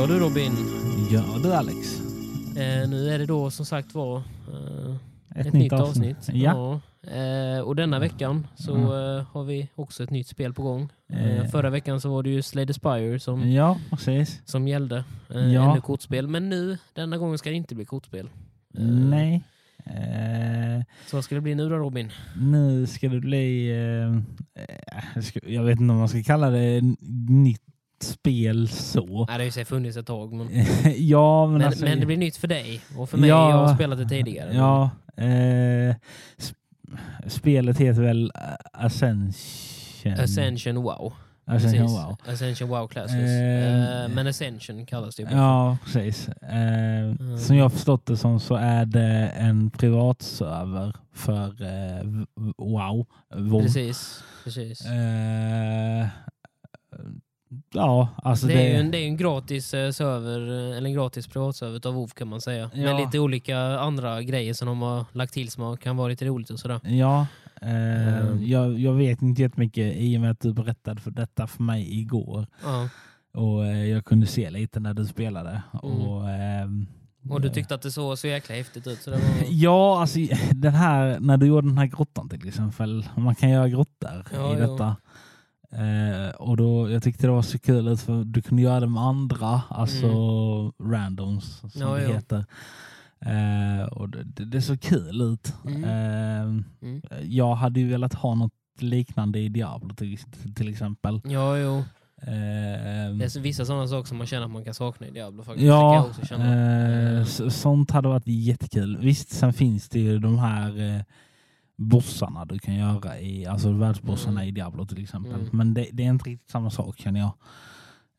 Ja du Robin, Ja du Alex. eh, nu är det då som sagt var eh, Ett, ett, nytt avsnitt. Ja. Eh, och denna veckan så Mm. eh, har vi också ett nytt spel på gång. Eh, Eh. förra veckan så var det ju Slay the Spire som, ja, precis. som gällde. Eh, Ja. Ännu kortspel. Men nu, denna gången ska det inte bli kortspel. Nej. Så vad ska det bli nu då Robin? nu ska det bli... Jag vet inte om man ska kalla det nytt spel så. Nej, det har ju sig funnits ett tag. Men, ja, men, men, alltså... men det blir nytt för dig. Och för mig, Ja. jag har spelat det tidigare. Ja. Eh, sp- spelet heter väl eh, Ascension? Ascension WoW. Ascension, Precis. wow. Ascension WoW Classics. Eh, Eh, men Ascension kallas det ju. Ja, precis. Eh, Mm. Som jag förstått det som så är det en privatserver för eh, WoW. Precis. Precis. Eh, ja, alltså det, det... är ju en, det är en gratis eh, server, eh, eller en gratis privatserver av WoW kan man säga. Ja. Med lite olika andra grejer som de har lagt till som kan vara lite roligt och sådär. Ja, eh, Mm. jag, jag vet inte jättemycket i och med att du berättade för detta för mig igår. Ja. Och eh, jag kunde se lite när du spelade. Mm. Och, ehm, Och du eh, tyckte att det såg så jäkla häftigt ut. Så det var... Ja, alltså den här, när du gjorde den här grottan till exempel. Man kan göra grottor Ja, i jo. Eh, och då, jag tyckte det var så kul ut för du kunde göra det med andra, alltså randoms som Mm. Ja, det heter. Eh, och det, det, såg kul ut. Mm. Eh, Mm. jag hade ju velat ha något liknande i Diablo till, till exempel. Ja, jo. Eh, Det är så- vissa sådana saker som man känner att man kan sakna i Diablo faktiskt. Ja, känna. eh, så, sånt hade varit jättekul. Visst, sen finns det ju de här eh, bossarna du kan göra i, alltså världsbossarna Mm. i Diablo till exempel. Mm. Men det, det är inte riktigt samma sak känner jag.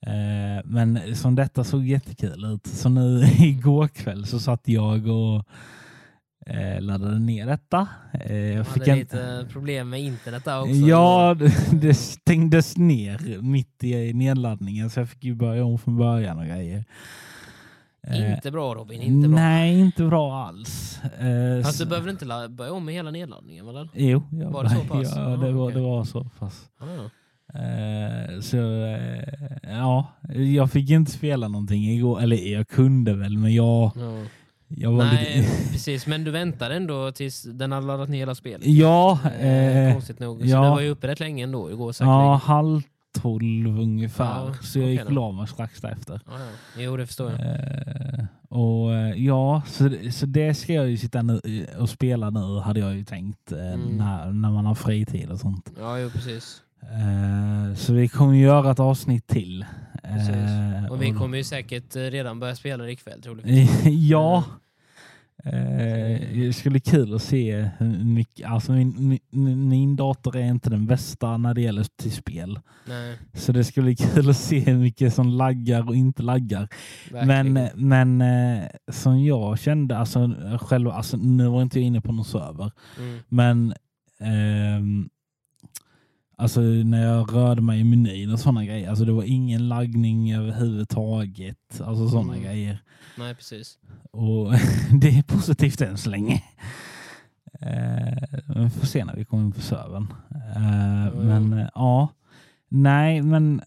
Eh, men som detta såg jättekul ut. Så nu igår kväll så satt jag och eh, laddade ner detta. Eh, jag fick hade en, lite problem med internet där också. Ja, det, det stängdes ner mitt i nedladdningen så jag fick ju börja om från början och grejer. Eh, Inte bra Robin, inte bra. Nej, inte bra alls. Eh, Fast så- du behöver inte börja om med hela nedladdningen väl? Jo, jag, Var det så pass? Ja, det, var, det var så pass. Eh, så ja, jag fick inte spela någonting igår. Eller jag kunde väl, men jag, Ja. jag var Nej, lite... precis. Men du väntade ändå tills den hade laddat ner hela spelet. Ja, Eh, konstigt nog. Så ja. det var ju uppe rätt länge ändå igår ja, halv tolv ungefär. Ja, så jag okej gick då. la mig strax därefter. Ja, ja. Jo, det förstår jag. Eh, och eh, ja, så, så det ska jag ju sitta nu och spela nu hade jag ju tänkt eh, Mm. när, när man har fritid och sånt. Ja, jo, precis. Eh, så vi kommer ju göra ett avsnitt till. Eh, Och vi kommer ju säkert redan börja spela det ikväll troligtvis. ja. Eh, det skulle bli kul att se hur mycket, alltså min, min, min dator är inte den bästa när det gäller till spel. Nej, Så det skulle bli kul att se hur mycket som laggar och inte laggar. verkligen. Men, men eh, som jag kände, alltså, själva, alltså, nu var inte jag inne på någon server, Mm. men ehm, alltså, när jag rörde mig i menyn och sådana grejer, alltså, det var ingen laggning överhuvudtaget. Alltså sådana Mm. grejer. Nej, precis. Och det är positivt än så länge. Eh, vi får se när vi kommer in på servern. Ja. Men eh, ja, nej men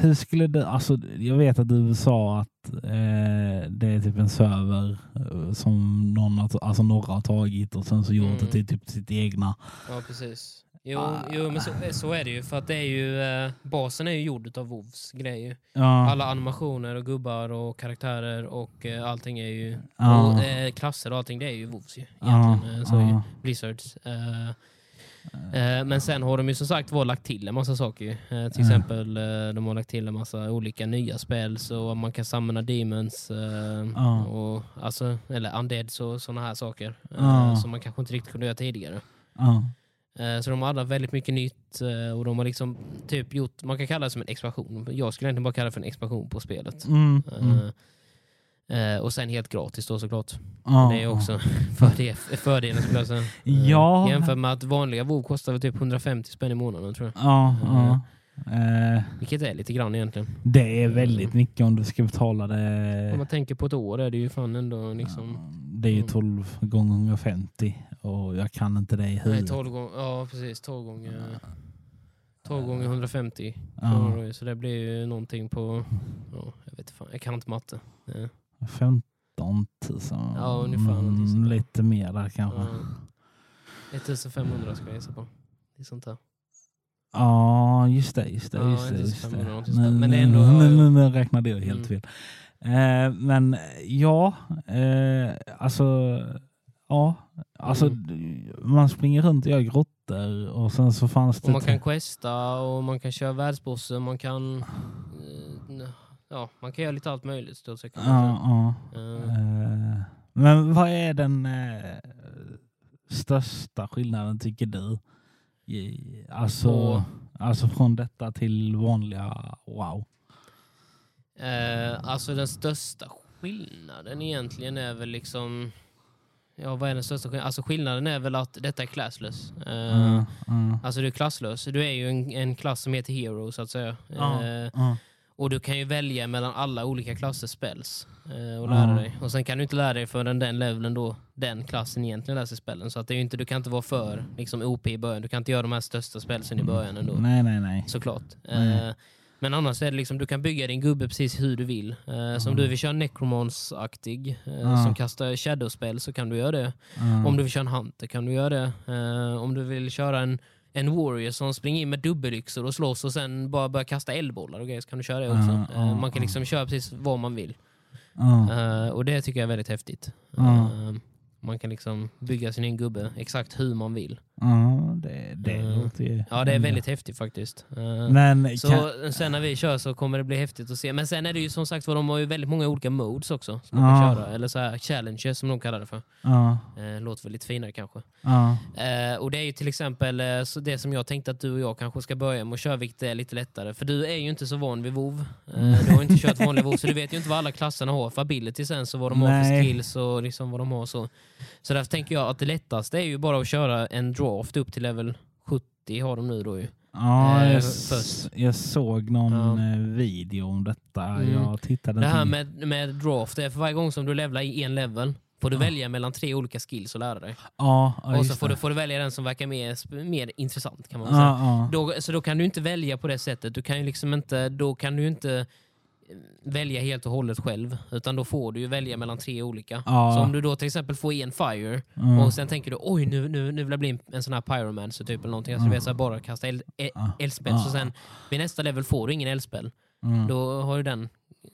hur skulle det, alltså jag vet att du sa att det är typ en server som någon alltså några har tagit och sen så gjort Mm. det till typ sitt egna. Ja, precis. Jo, Ah. jo men så, så är det ju. För att det är ju, eh, basen är ju gjord av WoWs grejer. Ja, Alla animationer och gubbar och karaktärer och eh, allting är ju... Ja. Och, eh, klasser och allting, det är ju WoWs ju. Egentligen. eh, så ju. Blizzards. Eh, eh, men sen har de ju som sagt var lagt till en massa saker. ju. Eh, till exempel eh, de har lagt till en massa olika nya spel så man kan samla demons eh, och, alltså, eller undeads och sådana här saker. eh. Som man kanske inte riktigt kunde göra tidigare. Eh, Så de har addat väldigt mycket nytt eh, och de har liksom typ gjort, man kan kalla det som en expansion. Jag skulle egentligen bara kalla det för en expansion på spelet. Mm, mm. Eh, och sen helt gratis då såklart. Ja, Det är också fördel, fördelen skulle jag säga. Ja. Jämfört med att vanliga WoW kostar väl typ 150 spänn i månaden tror jag. Ja, ja. Eh, Vilket är lite grann egentligen. det är väldigt mycket om du ska betala det. Om man tänker på ett år är det ju fan ändå liksom... Det är ju Mm. 12 gånger 150 och jag kan inte det i Nej, huvudet. 12 gånger, ja precis, 12 gånger, 12 gånger 150 Ja. Så det blir ju någonting på, ja, jag vet fan, jag kan inte matte. Ja. 15 000. Ja, ungefär Mm, lite mer där kanske. Ja. 1500 ska jag gissa på. Det är sånt där. Ja, just det. Just det, just det, just det. 500 någonting Nu. Men det ändå- nu, nu, nu räknade jag helt Mm. fel. Eh, men ja, eh, alltså, ja, alltså Mm. man springer runt och gör grottor och sen så fanns det... Och man kan questa och man kan köra världsbossen, man kan... eh, Ja, man kan göra lite allt möjligt stort sett. ja, ja. Eh, Eh, men vad är den eh, största skillnaden tycker du? Alltså, alltså från detta till vanliga wow. Eh, alltså den största skillnaden egentligen är väl liksom... Ja, vad är den största skillnaden? Alltså skillnaden är väl att detta är classless. Eh, Mm, mm. Alltså du är klasslös. Du är ju en, en klass som heter Hero så att säga. Eh, ja. Och du kan ju välja mellan alla olika klassers spells eh, och lära Ja. dig. Och sen kan du inte lära dig förrän den leveln då den klassen egentligen lär sig spellen. Så att det är inte, du kan inte vara för liksom, OP i början. Du kan inte göra de här största spelsen i början ändå. Nej, nej, nej. Såklart. Nej. Eh, men annars är det liksom, du kan bygga din gubbe precis hur du vill. Eh, som du vill köra Necromance-aktig, eh, Ja. som kastar shadow-spel så kan du göra det. Om du vill köra en Hunter kan du göra det. Eh, om du vill köra en, en Warrior som springer in med dubbelyxor och slåss och sen bara börjar kasta eldbollar och grejer så kan du köra det också. Ja, Eh, man kan liksom köra precis vad man vill. Eh, och det tycker jag är väldigt häftigt. Eh, man kan liksom bygga sin egen gubbe exakt hur man vill. Ja, det, det Mm. låter ju... Ja, det är väldigt häftigt faktiskt. Eh, Men Så kan, sen när vi kör så kommer det bli häftigt att se. Men sen är det ju som sagt var, de har ju väldigt många olika modes också. Som man kan köra. Eller så här challenges som de kallar det för. ja, Eh, låter väl lite finare kanske. ja, och det är ju till exempel det som jag tänkte att du och jag kanske ska börja med att köra, vilket är lite lättare. För du är ju inte så van vid WoW. Eh, du har ju inte kört vanlig WoW, så du vet ju inte vad alla klasserna har för abilities ens och vad de har för Nej. skills och liksom vad de har så. Så därför tänker jag att det lättaste är ju bara att köra en draft upp till level 70 har de nu då ju. ja Eh, jag, jag såg någon Ja. eh, video om detta. Mm. Jag tittade Det här inte- med, med draft, är för varje gång som du levlar i en level får du Ja. välja mellan tre olika skills att lära dig. Ja, ja, och så får det. du, får du välja den som verkar mer, mer intressant kan man säga. Då, så då kan du inte välja på det sättet. Du kan ju liksom inte, då kan du inte välja helt och hållet själv. Utan då får du ju välja mellan tre olika. Ja. Så om du då till exempel får en fire Mm. och sen tänker du oj nu, nu, nu vill jag bli en, en sån här pyromancer typ eller någonting. Alltså, vet, så här, bara kasta eld, e- Ja. eldspel. Ja. Så sen vid nästa level får du ingen eldspel. Mm. Då har ju den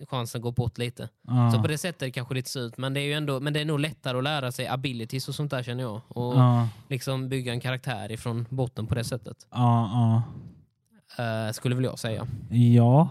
chansen gått bort lite. Ja. Så på det sättet kanske det lite ser ut. Men det är ju ändå, men det är nog lättare att lära sig abilities och sånt där känner jag. Och Ja, liksom bygga en karaktär ifrån botten på det sättet. ja, Eh, skulle väl jag säga. ja.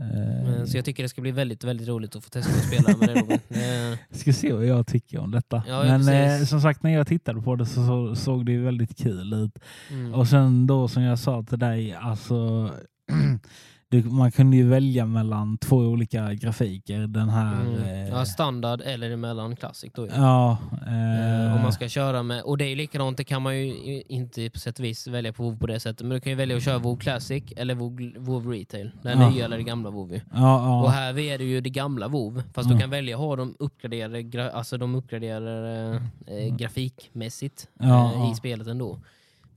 Eh, Men, så jag tycker det ska bli väldigt, väldigt roligt att få testa att spela med det Robin. Eh, ska se vad jag tycker om detta. Ja, Men eh, som sagt, när jag tittade på det så, så såg det väldigt kul ut. mm. Och sen då som jag sa till dig, alltså du, man kunde ju välja mellan två olika grafiker. Den här... Mm. eh, Ja, standard eller emellan classic då ja, Eh, eh, om man ska köra med, och det är likadant, det kan man ju inte på sätt och vis välja på WoW på det sättet, men du kan ju välja att köra WoW Classic eller WoW, WoW Retail. Det Ja. nya eller det gamla WoW ju. ja, Och ja, här är det ju det gamla WoW, fast Ja. du kan välja att ha de uppgraderade, gra- alltså de uppgraderade eh, grafikmässigt Ja, eh, ja. i spelet ändå.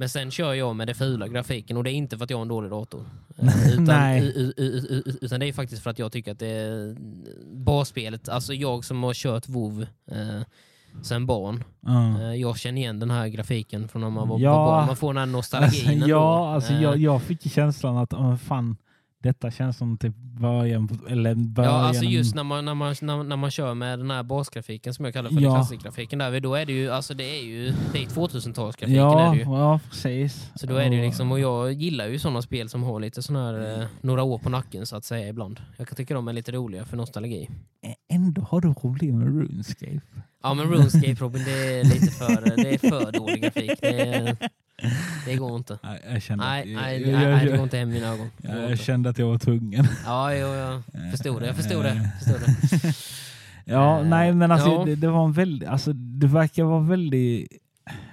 Men sen kör jag med det fula grafiken och det är inte för att jag har en dålig dator. Eh, utan, utan det är faktiskt för att jag tycker att det är basspelet, alltså jag som har kört WoW eh, sen barn, eh, jag känner igen den här grafiken från när man var, Ja. barn. Man får den här nostalgin Alltså, ja, alltså, Eh, jag, jag fick känslan att oh, fan, detta känns som typ början, eller början. Ja, alltså just när man, när, man, när, när man kör med den här basgrafiken som jag kallar för Ja. klassikgrafiken, där, då är det ju, alltså det är ju, det är 2000-talsgrafiken är ja, ja, precis. Så då är det liksom, och jag gillar ju sådana spel som har lite sån här, eh, några år på nacken så att säga ibland. Jag kan tycka de är lite roliga för nostalgi. Ändå har du problem med RuneScape. Ja men RuneScape Robin, det är lite för, det är för dålig grafik. Det, det går inte. Nej, jag kände, Nej, att, nej, jag, nej, det går inte hem i mina ögon. Det jag, jag kände att jag var tvungen. Ja, jo, jag förstod det. Jag förstod det. Eh. Förstod det. Ja, Eh, nej men alltså ja. det, det var en väldigt, alltså det verkar vara väldigt...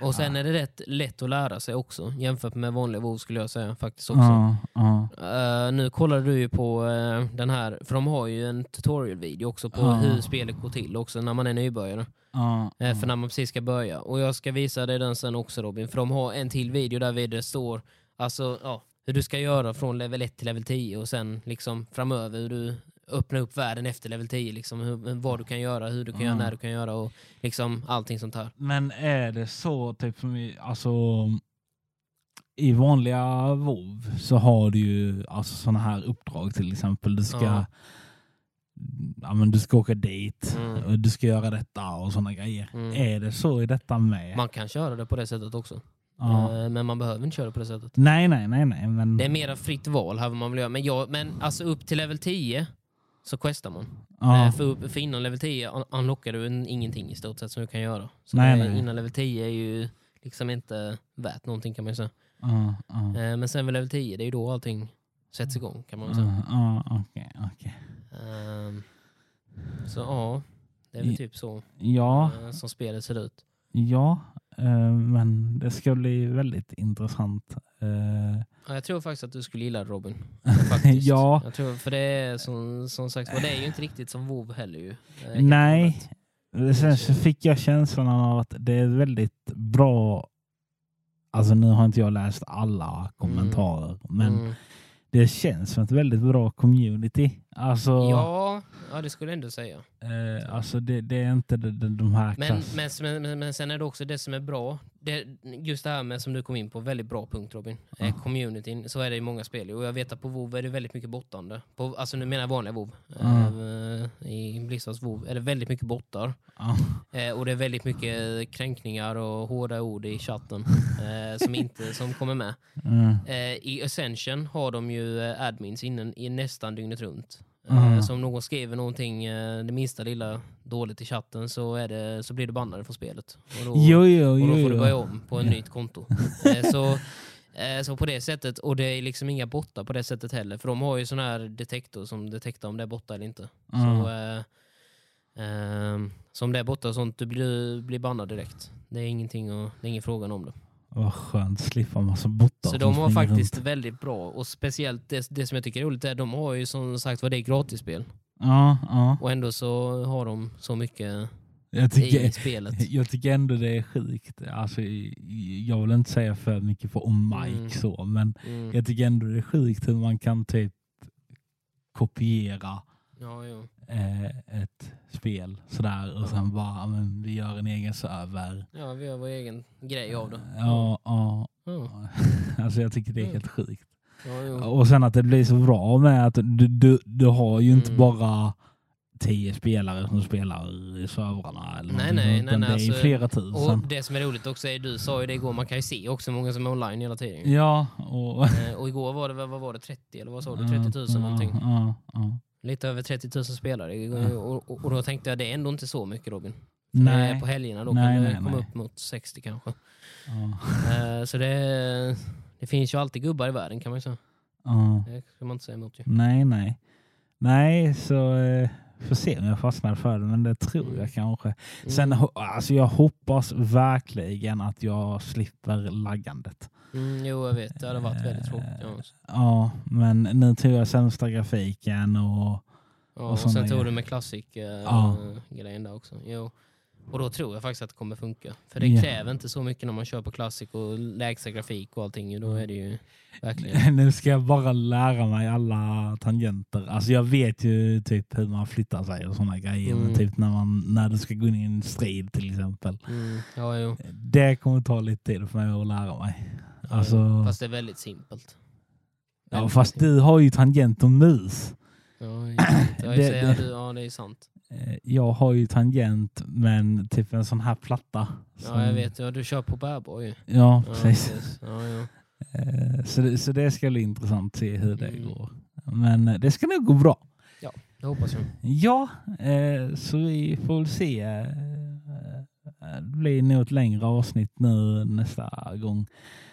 Och sen är det rätt lätt att lära sig också jämfört med vanlig WoW skulle jag säga faktiskt också. Ja, ja, Eh, nu kollar du ju på eh, den här, för de har ju en tutorial-video också på Ja. hur spelet går till också när man är nybörjare. ja, ja. för när man precis ska börja. Och jag ska visa dig den sen också Robin, för de har en till video där det står alltså, hur du ska göra från level 1 till level 10 och sen liksom framöver hur du öppna upp världen efter level 10. Liksom, hur, vad du kan göra, hur du kan göra, Mm. när du kan göra och liksom allting sånt här. Men är det så, typ alltså, i vanliga WoW så har du ju alltså, sådana här uppdrag till exempel. Du ska, Ja. ja. men du ska åka dit, Mm. och du ska göra detta och sådana grejer. Mm. Är det så i detta med? Man kan köra det på det sättet också. ja. Eh, Men man behöver inte köra på det sättet. Nej, nej, nej, nej. Men, Det är mer fritt val här vad man vill göra. Men, jag, men alltså upp till level 10 så questar man. ja. Eh, För, för innan level 10 un- unlockar du en, ingenting i stort sett som du kan göra. Så Nej, det, nej. innan level 10 är ju liksom inte värt någonting kan man ju säga. ja, ja. Eh, Men sen vid level 10, det är ju då allting sätts igång kan man väl säga. Ja, okej, okej. Ehm, Så ja, det är väl typ så Ja, eh, som spelet ser ut. Ja, eh, men det ska bli väldigt intressant. Eh, Ja, jag tror faktiskt att du skulle gilla Robin. Ja. Jag tror, för det är som, som sagt och det är ju inte riktigt som WoW heller ju. Nej. Sen så fick jag känslan av att det är väldigt bra. Alltså nu har inte jag läst alla kommentarer, men Mm. det känns som ett väldigt bra community. Alltså, Ja, ja, det skulle jag ändå säga. eh, alltså det, det är inte de, de, de här Men, klass... men, men, men sen är det också det som är bra. Det, just det här med som du kom in på, väldigt bra punkt Robin. Eh, communityn, så är det i många spel. Och jag vet att på WoW är det väldigt mycket bottande. På, alltså nu menar jag vanliga WoW. Eh, I Blizzards WoW är det väldigt mycket bottar. Ja, Eh, och det är väldigt mycket kränkningar och hårda ord i chatten eh, som, inte, som kommer med. mm, Eh, I Ascension har de ju eh, admins innan, i nästan dygnet runt. Mm. Så om någon skriver någonting, eh, det minsta lilla dåligt i chatten så, är det, så blir du bannad från spelet. Och då, jo, jo, och då får du börja om på ett nytt konto. Eh, så, så på det sättet, och det är liksom inga bottar på det sättet heller. För de har ju sån här detektor som detektar om det är bottar eller inte. Mm. Så, eh, så om det är bottar och sånt, du blir, blir bannad direkt. Det är ingenting och, det är ingen frågan om det. Vad skönt, slippa massa bottar Så de har faktiskt runt. väldigt bra, och speciellt det, det som jag tycker är roligt är de har ju som sagt vad det är gratisspel. Ja, ja. Och ändå så har de så mycket Jag i tycker, spelet. jag tycker ändå det är sjukt. Alltså, jag vill inte säga för mycket för om Mike Mm. så, men Mm. jag tycker ändå det är sjukt hur man kan typ kopiera Ja, jo. eh, ett spel sådär och sen bara, ja, men vi gör en egen server. ja, vi gör vår egen grej av det. Ja, ja. Ja, Alltså jag tycker det är Mm. helt sjukt. ja. Och sen att det blir så bra med att du, du, du har ju inte Mm. bara tio spelare som spelar i servrarna. Eller Nej, nej, nej, nej, det är alltså- flera Och tusen. det som är roligt också är, du sa ju det igår, man kan ju se också många som är online hela tiden. Ja, och... Eh, Och igår var det, vad var det, 30 eller vad sa du? 30 000 någonting. Ja, ja. Lite över 30 000 spelare. Ja. Och, och, och då tänkte jag, det är ändå inte så mycket Robin. Nej. Eh, På helgerna då Nej, kan det nej, komma nej. upp mot 60 kanske. Ja, Eh, Så det, det finns ju alltid gubbar i världen kan man ju säga. ja. Det ska man inte säga emot ju. Nej, nej. Nej, så eh, får se om jag fastnar för det, men det tror jag kanske. Mm. Sen, ho- alltså jag hoppas verkligen att jag slipper laggandet. Mm, jo, jag vet. Det hade varit väldigt tråkigt. Ja. Ja, men nu tog jag sämsta grafiken och Ja, Och och sen tog du med Ja. Classic-grejen där också. Jo. Och då tror jag faktiskt att det kommer funka. För det Ja. kräver inte så mycket när man kör på Classic och lägsta grafik och allting. Då är det ju verkligen... nu ska jag bara lära mig alla tangenter. Alltså jag vet ju typ hur man flyttar sig och sådana grejer. Mm. typ när, man, när du ska gå in i en strid till exempel. Mm, ja. Det kommer ta lite tid för mig att lära mig. Ja, Alltså-. Fast det är väldigt simpelt. Ja, fast du har ju tangent och mus. Ja, det är sant. Ja, Det- det, det, ja, det är sant. Eh, Jag har ju tangent men typ en sån här platta. Ja, jag som- vet. Ja, du kör på bärbar ju. Ja, Ja, precis. Ja, ja. Eh, Så det, så det ska bli intressant att se hur det Mm. går. Men eh, det ska nog gå bra. Det hoppas jag. Ja, så vi får väl se. Det blir nog ett längre avsnitt nu nästa gång.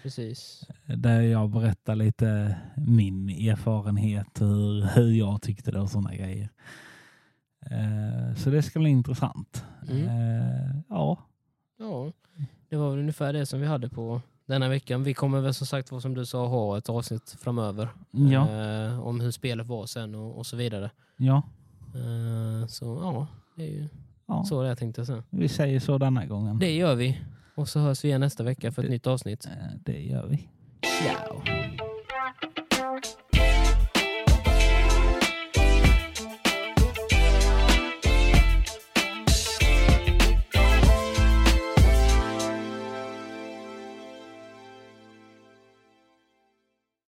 Precis. Där jag berättar lite min erfarenhet, hur, hur jag tyckte det och sådana grejer. Eh, Så det ska bli intressant. Mm. Eh, Ja, Ja, det var väl ungefär det som vi hade på denna veckan. Vi kommer väl som sagt, vad som du sa, ha ett avsnitt framöver. ja, Eh, om hur spelet var sen och, och så vidare. ja, så ja, det är ju ja. så det jag tänkte säga. Vi säger så denna gången. Det gör vi. Och så hörs vi igen nästa vecka för ett Det- nytt avsnitt. Eh, Det gör vi. Ciao!